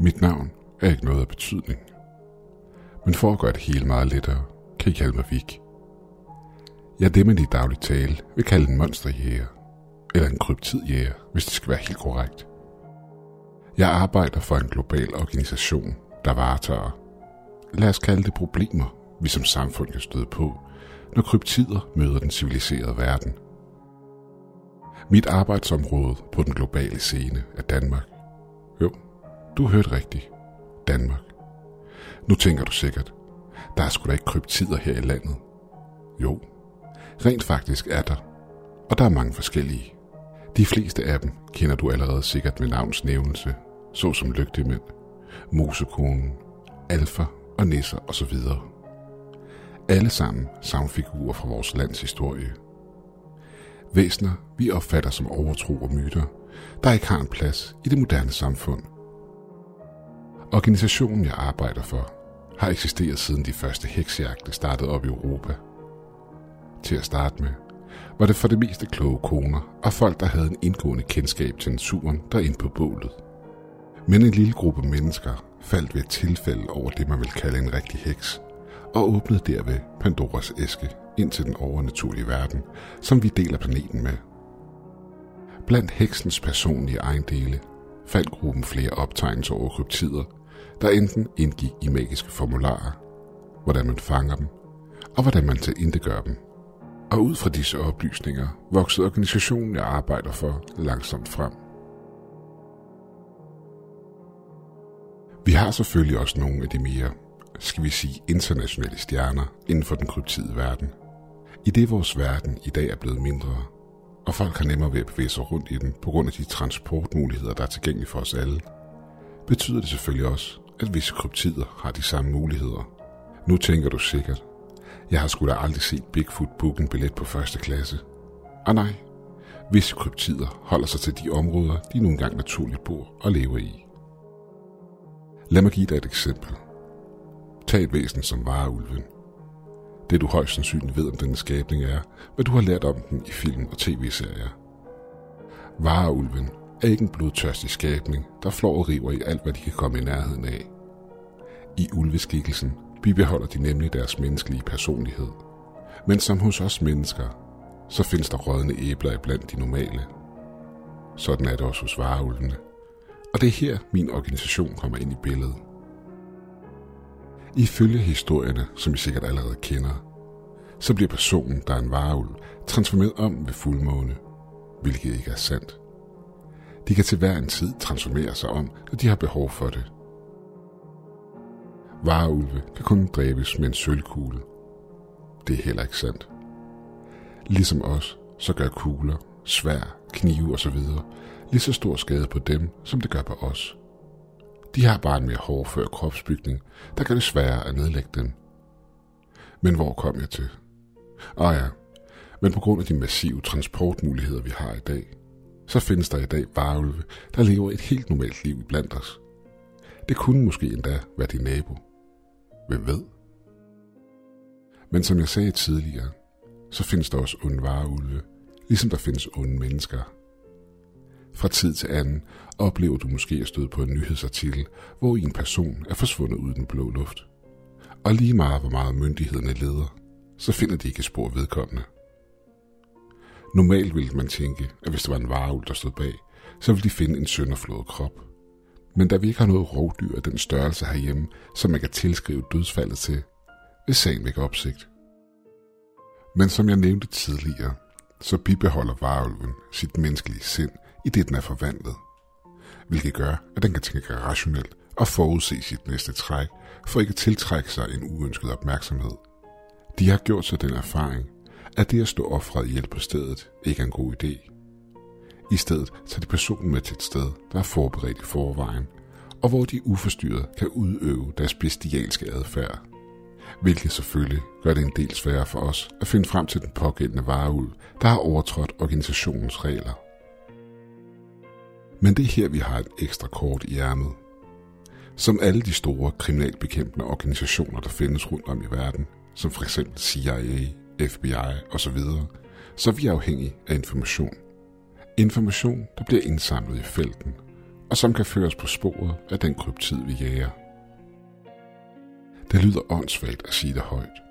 Mit navn er ikke noget af betydning. Men for at gøre det hele meget lettere, kan I kalde mig Vik. Jeg er det, man i daglig tale vil kalde en monsterjæger, eller en kryptidjæger, hvis det skal være helt korrekt. Jeg arbejder for en global organisation, der varetager, lad os kalde det problemer, vi som samfund kan støde på, når kryptider møder den civiliserede verden. Mit arbejdsområde på den globale scene er Danmark. Du hørte rigtigt. Danmark. Nu tænker du sikkert, der er sgu da ikke kryptider her i landet. Jo, rent faktisk er der, og der er mange forskellige. De fleste af dem kender du allerede sikkert med navns nævnelse, såsom lygtemænd, musekonen, alfa og nisser osv. Alle sammen savnfigurer fra vores lands historie. Væsner, vi opfatter som overtro og myter, der ikke har en plads i det moderne samfund. Organisationen, jeg arbejder for, har eksisteret siden de første heksjagte startede op i Europa. Til at starte med, var det for det meste kloge koner og folk, der havde en indgående kendskab til naturen derinde på bålet. Men en lille gruppe mennesker faldt ved et tilfælde over det, man vil kalde en rigtig heks, og åbnede derved Pandoras æske ind til den overnaturlige verden, som vi deler planeten med. Blandt heksens personlige ejendele fandt gruppen flere optegnelser over kryptider, der enten indgik i magiske formularer, hvordan man fanger dem, og hvordan man gør dem. Og ud fra disse oplysninger voksede organisationen, jeg arbejder for, langsomt frem. Vi har selvfølgelig også nogle af de mere, skal vi sige, internationale stjerner inden for den kryptide verden. I det vores verden i dag er blevet mindre, og folk har nemmere ved at bevæge sig rundt i den på grund af de transportmuligheder, der er tilgængelige for os alle, betyder det selvfølgelig også, at visse kryptider har de samme muligheder. Nu tænker du sikkert, jeg har sgu da aldrig set Bigfoot booke en billet på første klasse. Og nej, visse kryptider holder sig til de områder, de nu engang naturligt bor og lever i. Lad mig give dig et eksempel. Tag et væsen som vareulven. Det du højst sandsynligt ved om denne skabning er, hvad du har lært om den i film og tv-serier. Vareulven er ikke en blodtørstig skabning, der flår og river i alt, hvad de kan komme i nærheden af. I ulveskikkelsen bibeholder de nemlig deres menneskelige personlighed. Men som hos os mennesker, så findes der rådne æbler blandt de normale. Sådan er det også hos vareulvene. Og det er her, min organisation kommer ind i billedet. Ifølge historierne, som I sikkert allerede kender, så bliver personen, der er en vareulv, transformeret om ved fuldmåne, hvilket ikke er sandt. De kan til hver en tid transformere sig om, når de har behov for det. Vareulve kan kun dræbes med en sølvkugle. Det er heller ikke sandt. Ligesom os, så gør kugler, svær, knive osv. lige så stor skade på dem, som det gør på os. De har bare en mere hårdfør kropsbygning, der gør det sværere at nedlægge dem. Men hvor kom jeg til? Ah ja, men på grund af de massive transportmuligheder, vi har i dag, så findes der i dag varulve, der lever et helt normalt liv blandt os. Det kunne måske endda være din nabo. Hvem ved? Men som jeg sagde tidligere, så findes der også onde varulve, ligesom der findes onde mennesker. Fra tid til anden oplever du måske at støde på en nyhedsartikel, hvor en person er forsvundet ud i den blå luft. Og lige meget hvor meget myndighederne leder, så finder de ikke spor vedkommende. Normalt ville man tænke, at hvis det var en vareulv, der stod bag, så ville de finde en sønderflået krop. Men da vi ikke har noget rovdyr af den størrelse herhjemme, som man kan tilskrive dødsfaldet til, vil sagen vække opsigt. Men som jeg nævnte tidligere, så bibeholder varulven sit menneskelige sind, i det den er forvandlet. Hvilket gør, at den kan tænke rationelt og forudse sit næste træk, for ikke at tiltrække sig en uønsket opmærksomhed. De har gjort sig den erfaring, at det at stå offret ihjel på stedet ikke er en god idé. I stedet tager de personen med til et sted, der er forberedt i forvejen, og hvor de uforstyrret kan udøve deres bestialske adfærd. Hvilket selvfølgelig gør det en del sværere for os at finde frem til den pågældende vareuld, der har overtrådt organisationens regler. Men det er her, vi har et ekstra kort i ærmet. Som alle de store kriminalbekæmpende organisationer, der findes rundt om i verden, som for eksempel CIA, FBI osv., så er vi afhængige af information. Information, der bliver indsamlet i felten, og som kan føres på sporet af den kryptid, vi jager. Det lyder åndssvagt at sige det højt.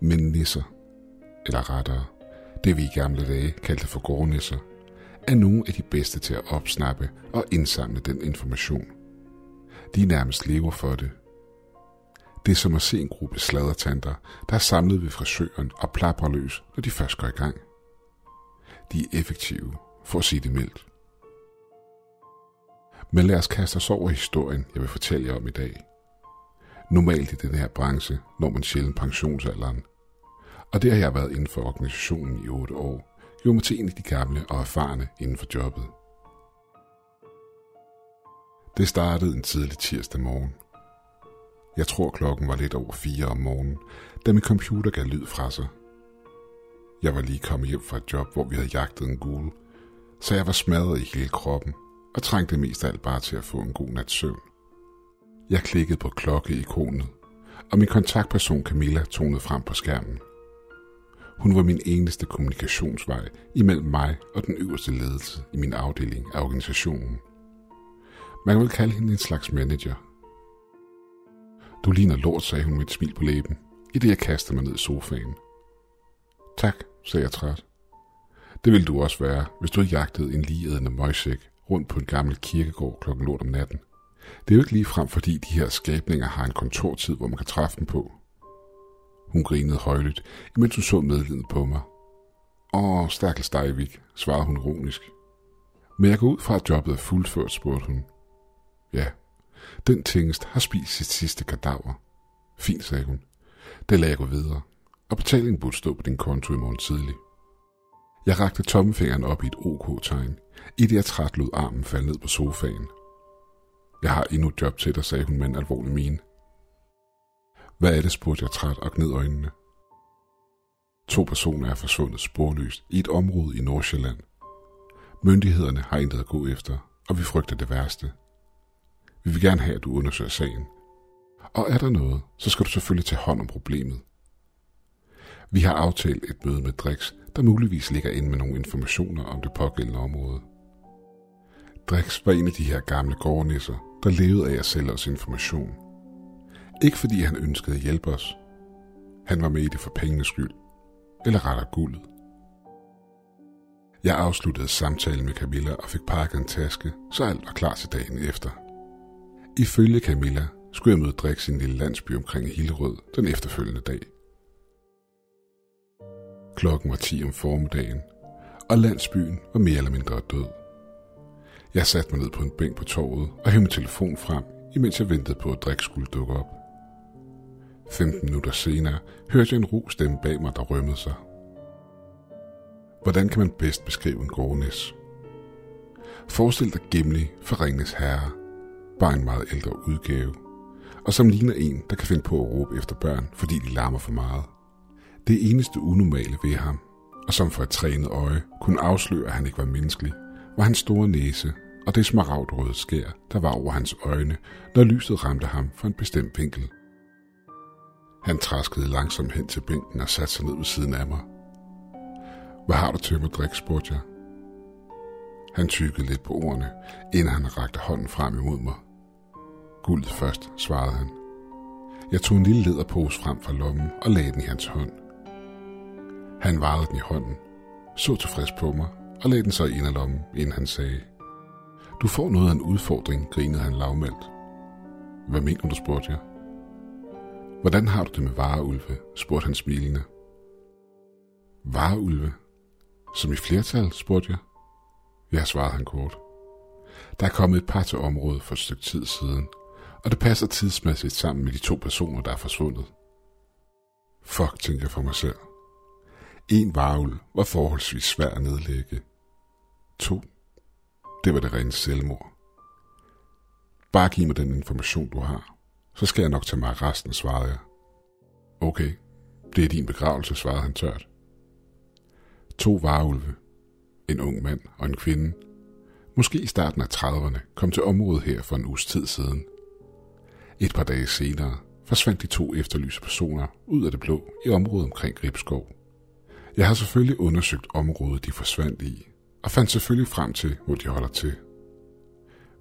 Men nisser, eller rettere, det vi i gamle dage kaldte for gårdnisser, er nogle af de bedste til at opsnappe og indsamle den information. De nærmest lever for det. Det er som at se en gruppe sladertanter, der er samlet ved frisøren og plapper løs, når de først går i gang. De er effektive, for at sige det mildt. Men lad os kaste os over historien, jeg vil fortælle jer om i dag. Normalt i den her branche når man sjældent pensionsalderen. Og det har jeg været inden for organisationen i 8 år, gjorde mig til en af de gamle og erfarne inden for jobbet. Det startede en tidlig tirsdag morgen. Jeg tror klokken var lidt over fire om morgenen, da min computer gav lyd fra sig. Jeg var lige kommet hjem fra et job, hvor vi havde jagtet en gule, så jeg var smadret i hele kroppen og trængte mest af alt bare til at få en god nats søvn. Jeg klikkede på klokkeikonet, og min kontaktperson Camilla tonede frem på skærmen. Hun var min eneste kommunikationsvej imellem mig og den øverste ledelse i min afdeling af organisationen. Man vil kalde hende en slags manager. Du ligner lort, sagde hun med et smil på læben, i det jeg kastede mig ned i sofaen. Tak, sagde jeg træt. Det ville du også være, hvis du havde jagtet en ligeædende møgsæk rundt på en gammel kirkegård klokken lort om natten. Det er jo ikke lige frem, fordi de her skabninger har en kontortid, hvor man kan træffe dem på. Hun grinede højlydt, imens hun så medlidendet på mig. Åh, stakkels Vik, svarede hun ironisk. Men jeg går ud fra, at jobbet er fuldført, spurgte hun. Ja, den tingest har spist sit sidste kadaver. Fint, sagde hun. Det lader jeg gå videre, og betalingen burde stå på din konto i morgen tidlig. Jeg rakte tommefingeren op i et OK-tegn, i det jeg træt lod armen falde ned på sofaen. Jeg har endnu et job til dig, sagde hun med en alvorlig mine. Hvad er det, spurgte jeg træt og gned øjnene. To personer er forsvundet sporløst i et område i Nordsjælland. Myndighederne har intet at gå efter, og vi frygter det værste. Vi vil gerne have, at du undersøger sagen. Og er der noget, så skal du selvfølgelig tage hånd om problemet. Vi har aftalt et møde med Drix, der muligvis ligger inde med nogle informationer om det pågældende område. Drix var en af de her gamle gårdnisser, der levede af at sælge os information. Ikke fordi han ønskede at hjælpe os. Han var med i det for pengenes skyld. Eller rettere guldet. Jeg afsluttede samtalen med Camilla og fik pakket en taske, så alt var klar til dagen efter. Ifølge Camilla skulle jeg møde Drix i en lille landsby omkring Hillerød den efterfølgende dag. Klokken var 10 om formiddagen, og landsbyen var mere eller mindre død. Jeg satte mig ned på en bænk på torvet og hævde min telefon frem, imens jeg ventede på, at Drix skulle dukke op. 15 minutter senere hørte jeg en ro stemme bag mig, der rømmede sig. Hvordan kan man bedst beskrive en gårdnæs? Forestil dig Gimli fra Ringnes Herre, bare en meget ældre udgave, og som ligner en, der kan finde på at råbe efter børn, fordi de larmer for meget. Det eneste unormale ved ham, og som for et trænet øje kunne afsløre, at han ikke var menneskelig, var hans store næse og det smaragdrøde skær, der var over hans øjne, når lyset ramte ham fra en bestemt vinkel. Han traskede langsomt hen til bænken og satte sig ned ved siden af mig. Hvad har du til mig, drik, spurgte jeg. Han tykkede lidt på ordene, inden han rakte hånden frem imod mig. Guld først, svarede han. Jeg tog en lille lederpose frem fra lommen og lagde den i hans hånd. Han varede den i hånden, så tilfreds på mig og lagde den så i en af lommen, inden han sagde, Du får noget af en udfordring, grinede han lavmældt. Hvad mener du, spurgte jeg. Hvordan har du det med vareulve, spurgte han smilende. Vareulve? Som i flertal, spurgte jeg. Ja, svarede han kort. Der er kommet et par til området for et stykke tid siden, og det passer tidsmæssigt sammen med de to personer, der er forsvundet. Fuck, tænker jeg for mig selv. En varul var forholdsvis svær at nedlægge. To, det var det rene selvmord. Bare giv mig den information, du har, så skal jeg nok tage mig resten, svarede jeg. Okay, det er din begravelse, svarede han tørt. To varulve, en ung mand og en kvinde, måske i starten af 30'erne, kom til området her for en uges tid siden. Et par dage senere forsvandt de to efterlyste personer ud af det blå i området omkring Gribskov. Jeg har selvfølgelig undersøgt området, de forsvandt i, og fandt selvfølgelig frem til, hvor de holder til.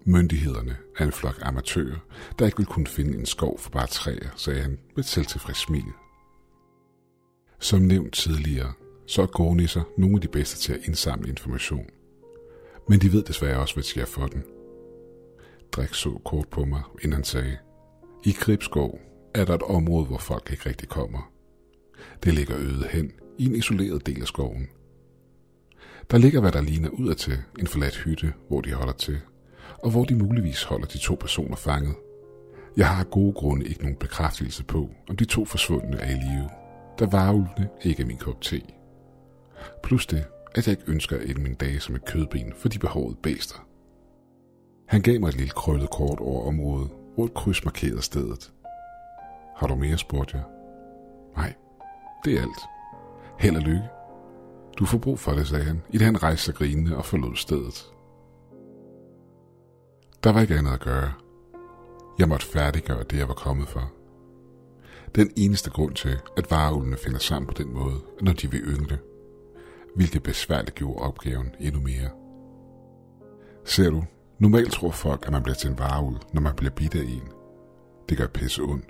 Myndighederne er en flok amatører, der ikke vil kunne finde en skov for bare træer, sagde han med et selvtilfreds smil. Som nævnt tidligere, så er gårdnisser nogle af de bedste til at indsamle information. Men de ved desværre også, hvad de skal for den. Drik så kort på mig, inden han sagde, i Kribskov er der et område, hvor folk ikke rigtig kommer. Det ligger øde hen i en isoleret del af skoven. Der ligger, hvad der ligner ud til en forladt hytte, hvor de holder til, og hvor de muligvis holder de to personer fanget. Jeg har af gode grunde ikke nogen bekræftelse på, om de to forsvundne er i live, da varulvene ikke er min kop te. Plus det, at jeg ikke ønsker at mine dage som et kødben for de behårede bæster. Han gav mig et lille krøllet kort over området, hvor et kryds stedet. Har du mere, spurgte jeg. Nej, det er alt. Held og lykke. Du får brug for det, sagde han, i det han rejste sig grinende og forlod stedet. Der var ikke andet at gøre. Jeg måtte færdiggøre det, jeg var kommet for. Den eneste grund til, at vareulene finder sammen på den måde, når de vil yngle, hvilket besværligt gjorde opgaven endnu mere. Ser du, normalt tror folk, at man bliver til en vareul, når man bliver bidt af en. Det gør pisse ondt,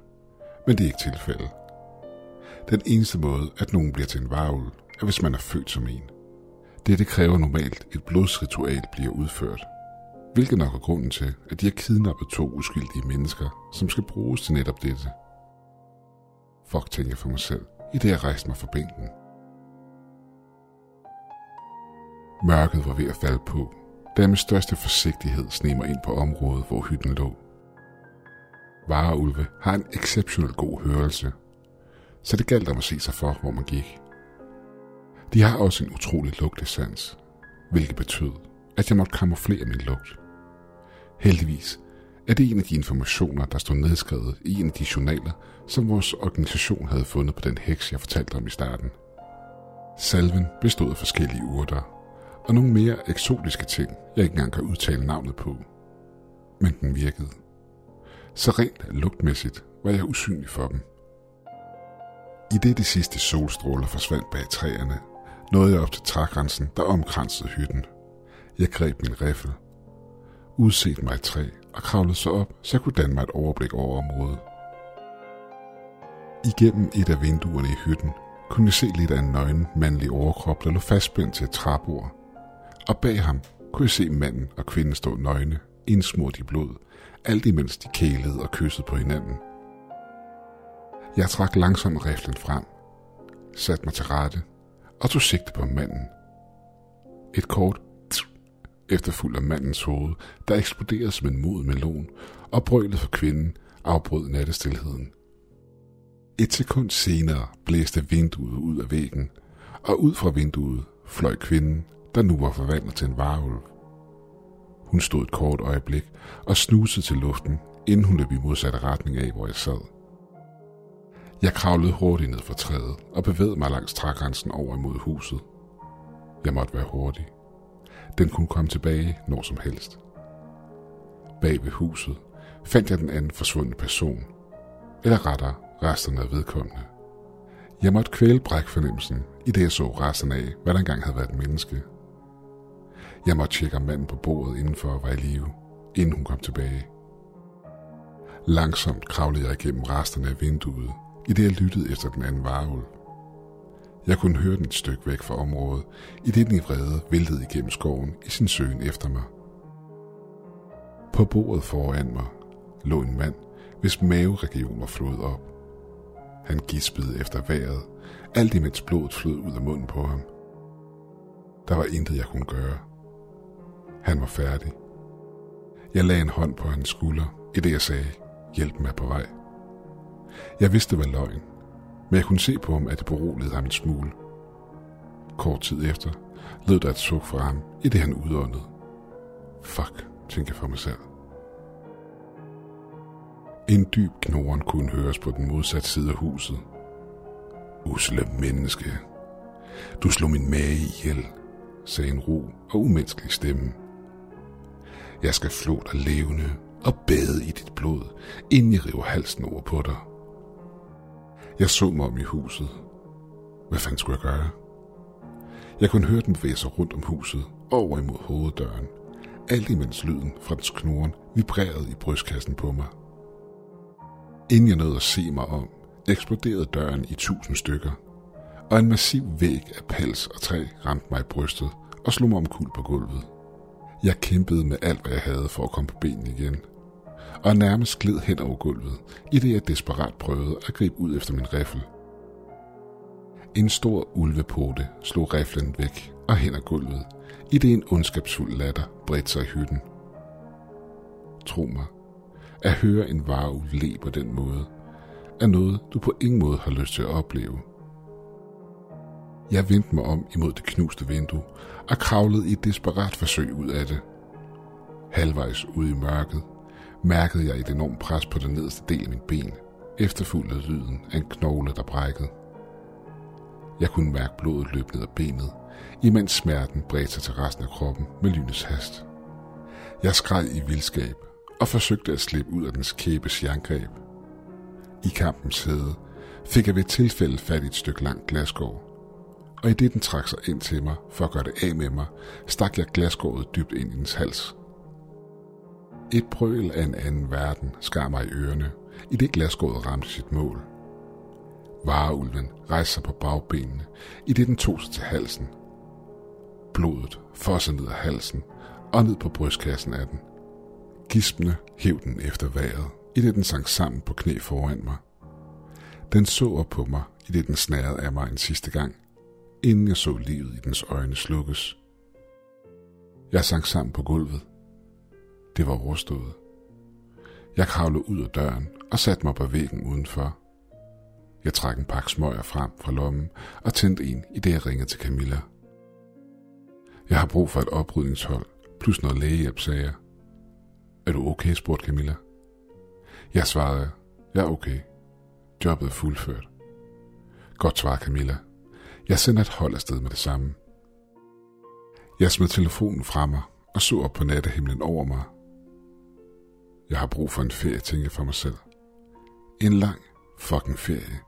men det er ikke tilfældet. Den eneste måde, at nogen bliver til en varulv, er hvis man er født som en. Dette kræver normalt, et blodsritual bliver udført. Hvilket nok er grunden til, at de har kidnappet to uskyldige mennesker, som skal bruges til netop dette. Fuck, tænker jeg for mig selv, i det jeg rejste mig fra bænken. Mørket var ved at falde på, da jeg med største forsigtighed sneg mig ind på området, hvor hytten lå. Vareulve har en exceptionelt god hørelse, så det galt om at se sig for, hvor man gik. De har også en utrolig lugtesans, hvilket betød, at jeg måtte kamuflere min lugt. Heldigvis er det en af de informationer, der stod nedskrevet i en af de journaler, som vores organisation havde fundet på den heks, jeg fortalte om i starten. Salven bestod af forskellige urter, og nogle mere eksotiske ting, jeg ikke engang kan udtale navnet på. Men den virkede. Så rent lugtmæssigt var jeg usynlig for dem. I det de sidste solstråler forsvandt bag træerne, nåede jeg op til trægrænsen, der omkransede hytten. Jeg greb min riffel, udset mig et træ og kravlede så op, så jeg kunne danne mig et overblik over området. Igennem et af vinduerne i hytten kunne jeg se lidt af en nøgen mandlig overkrop, der lå fastspændt til et træbord. Og bag ham kunne jeg se manden og kvinden stå nøgne, indsmurt i blod, alt imens de kælede og kyssede på hinanden – jeg trak langsomt riflen frem, satte mig til rette og tog sigte på manden. Et kort efterfulgt af mandens hoved, der eksploderede som en mod melon, og brølet for kvinden afbrød nattestilheden. Et sekund senere blæste vinduet ud af væggen, og ud fra vinduet fløj kvinden, der nu var forvandlet til en varulv. Hun stod et kort øjeblik og snusede til luften, inden hun løb i modsatte retning af, hvor jeg sad. Jeg kravlede hurtigt ned fra træet og bevægede mig langs trægrænsen over imod huset. Jeg måtte være hurtig. Den kunne komme tilbage når som helst. Bag ved huset fandt jeg den anden forsvundne person, eller rettere resterne af vedkommende. Jeg måtte kvæle brækfornemmelsen, i det jeg så resten af, hvad der engang havde været et menneske. Jeg måtte tjekke om manden på bordet indenfor var i live, inden hun kom tilbage. Langsomt kravlede jeg igennem resterne af vinduet i det jeg lyttede efter den anden varulv. Jeg kunne høre den et stykke væk fra området, i det den i vrede væltede igennem skoven i sin søgen efter mig. På bordet foran mig lå en mand, hvis maveregion var flået op. Han gispede efter vejret, alt imens blodet flød ud af munden på ham. Der var intet, jeg kunne gøre. Han var færdig. Jeg lagde en hånd på hans skulder, i det jeg sagde, hjælp mig på vej. Jeg vidste, det var løgn, men jeg kunne se på ham, at det beroligede ham en smule. Kort tid efter lød der et suk fra ham, i det han udåndede. Fuck, tænkte jeg for mig selv. En dyb knoren kunne høres på den modsatte side af huset. Usle menneske. Du slog min mage ihjel, sagde en ro og umenneskelig stemme. Jeg skal flå dig levende og bade i dit blod, inden jeg river halsen over på dig. Jeg så mig om i huset. Hvad fanden skulle jeg gøre? Jeg kunne høre den bevæge sig rundt om huset, over imod hoveddøren. alt imens lyden fra dens knoren vibrerede i brystkassen på mig. Inden jeg nåede at se mig om, eksploderede døren i tusind stykker, og en massiv væg af pels og træ ramte mig i brystet og slog mig omkuld på gulvet. Jeg kæmpede med alt, hvad jeg havde for at komme på benene igen, og nærmest gled hen over gulvet, i det jeg desperat prøvede at gribe ud efter min riffel. En stor ulvepote slog riflen væk og hen ad gulvet, i det en ondskabsfuld latter bredte sig i hytten. Tro mig, at høre en varulv le på den måde, er noget, du på ingen måde har lyst til at opleve. Jeg vendte mig om imod det knuste vindue og kravlede i et desperat forsøg ud af det. Halvvejs ude i mørket mærkede jeg et enormt pres på den nederste del af min ben, efterfulgt af lyden af en knogle, der brækkede. Jeg kunne mærke blodet løbe ned ad benet, imens smerten bredte sig til resten af kroppen med lynets hast. Jeg skreg i vildskab og forsøgte at slippe ud af dens kæbes jerngreb. I kampens hede fik jeg ved et tilfælde fat i et stykke langt glasgård, og i det den trak sig ind til mig for at gøre det af med mig, stak jeg glasgårdet dybt ind i dens hals. Et brøl af en anden verden skar mig i ørerne, i det glasgårdet ramte sit mål. Vareulven rejste sig på bagbenene, i det den tog sig til halsen. Blodet fossede ned af halsen og ned på brystkassen af den. Gispende hæv den efter vejret, i det den sank sammen på knæ foran mig. Den så op på mig, i det den snærede af mig en sidste gang, inden jeg så livet i dens øjne slukkes. Jeg sank sammen på gulvet. Det var overstået. Jeg kravlede ud af døren og satte mig på væggen udenfor. Jeg trak en pakke smøger frem fra lommen og tændte en, i det jeg ringede til Camilla. Jeg har brug for et oprydningshold, plus noget lægehjælp, sagde jeg. Er du okay, spurgte Camilla. Jeg svarede, jeg er okay. Jobbet er fuldført. Godt svar, Camilla. Jeg sender et hold afsted med det samme. Jeg smed telefonen fra mig og så op på nattehimlen over mig. Jeg har brug for en ferie, tænker jeg for mig selv. En lang fucking ferie.